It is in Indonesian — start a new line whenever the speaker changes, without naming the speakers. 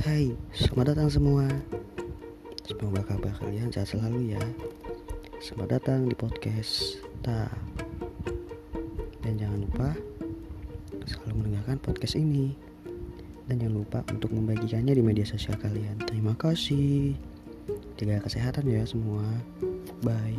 Hai, selamat datang semua. Semoga kabar kalian sehat selalu ya. Selamat datang di podcast Ta. Dan jangan lupa selalu mendengarkan podcast ini. Dan jangan lupa untuk membagikannya di media sosial kalian. Terima kasih. Jaga kesehatan ya semua. Bye.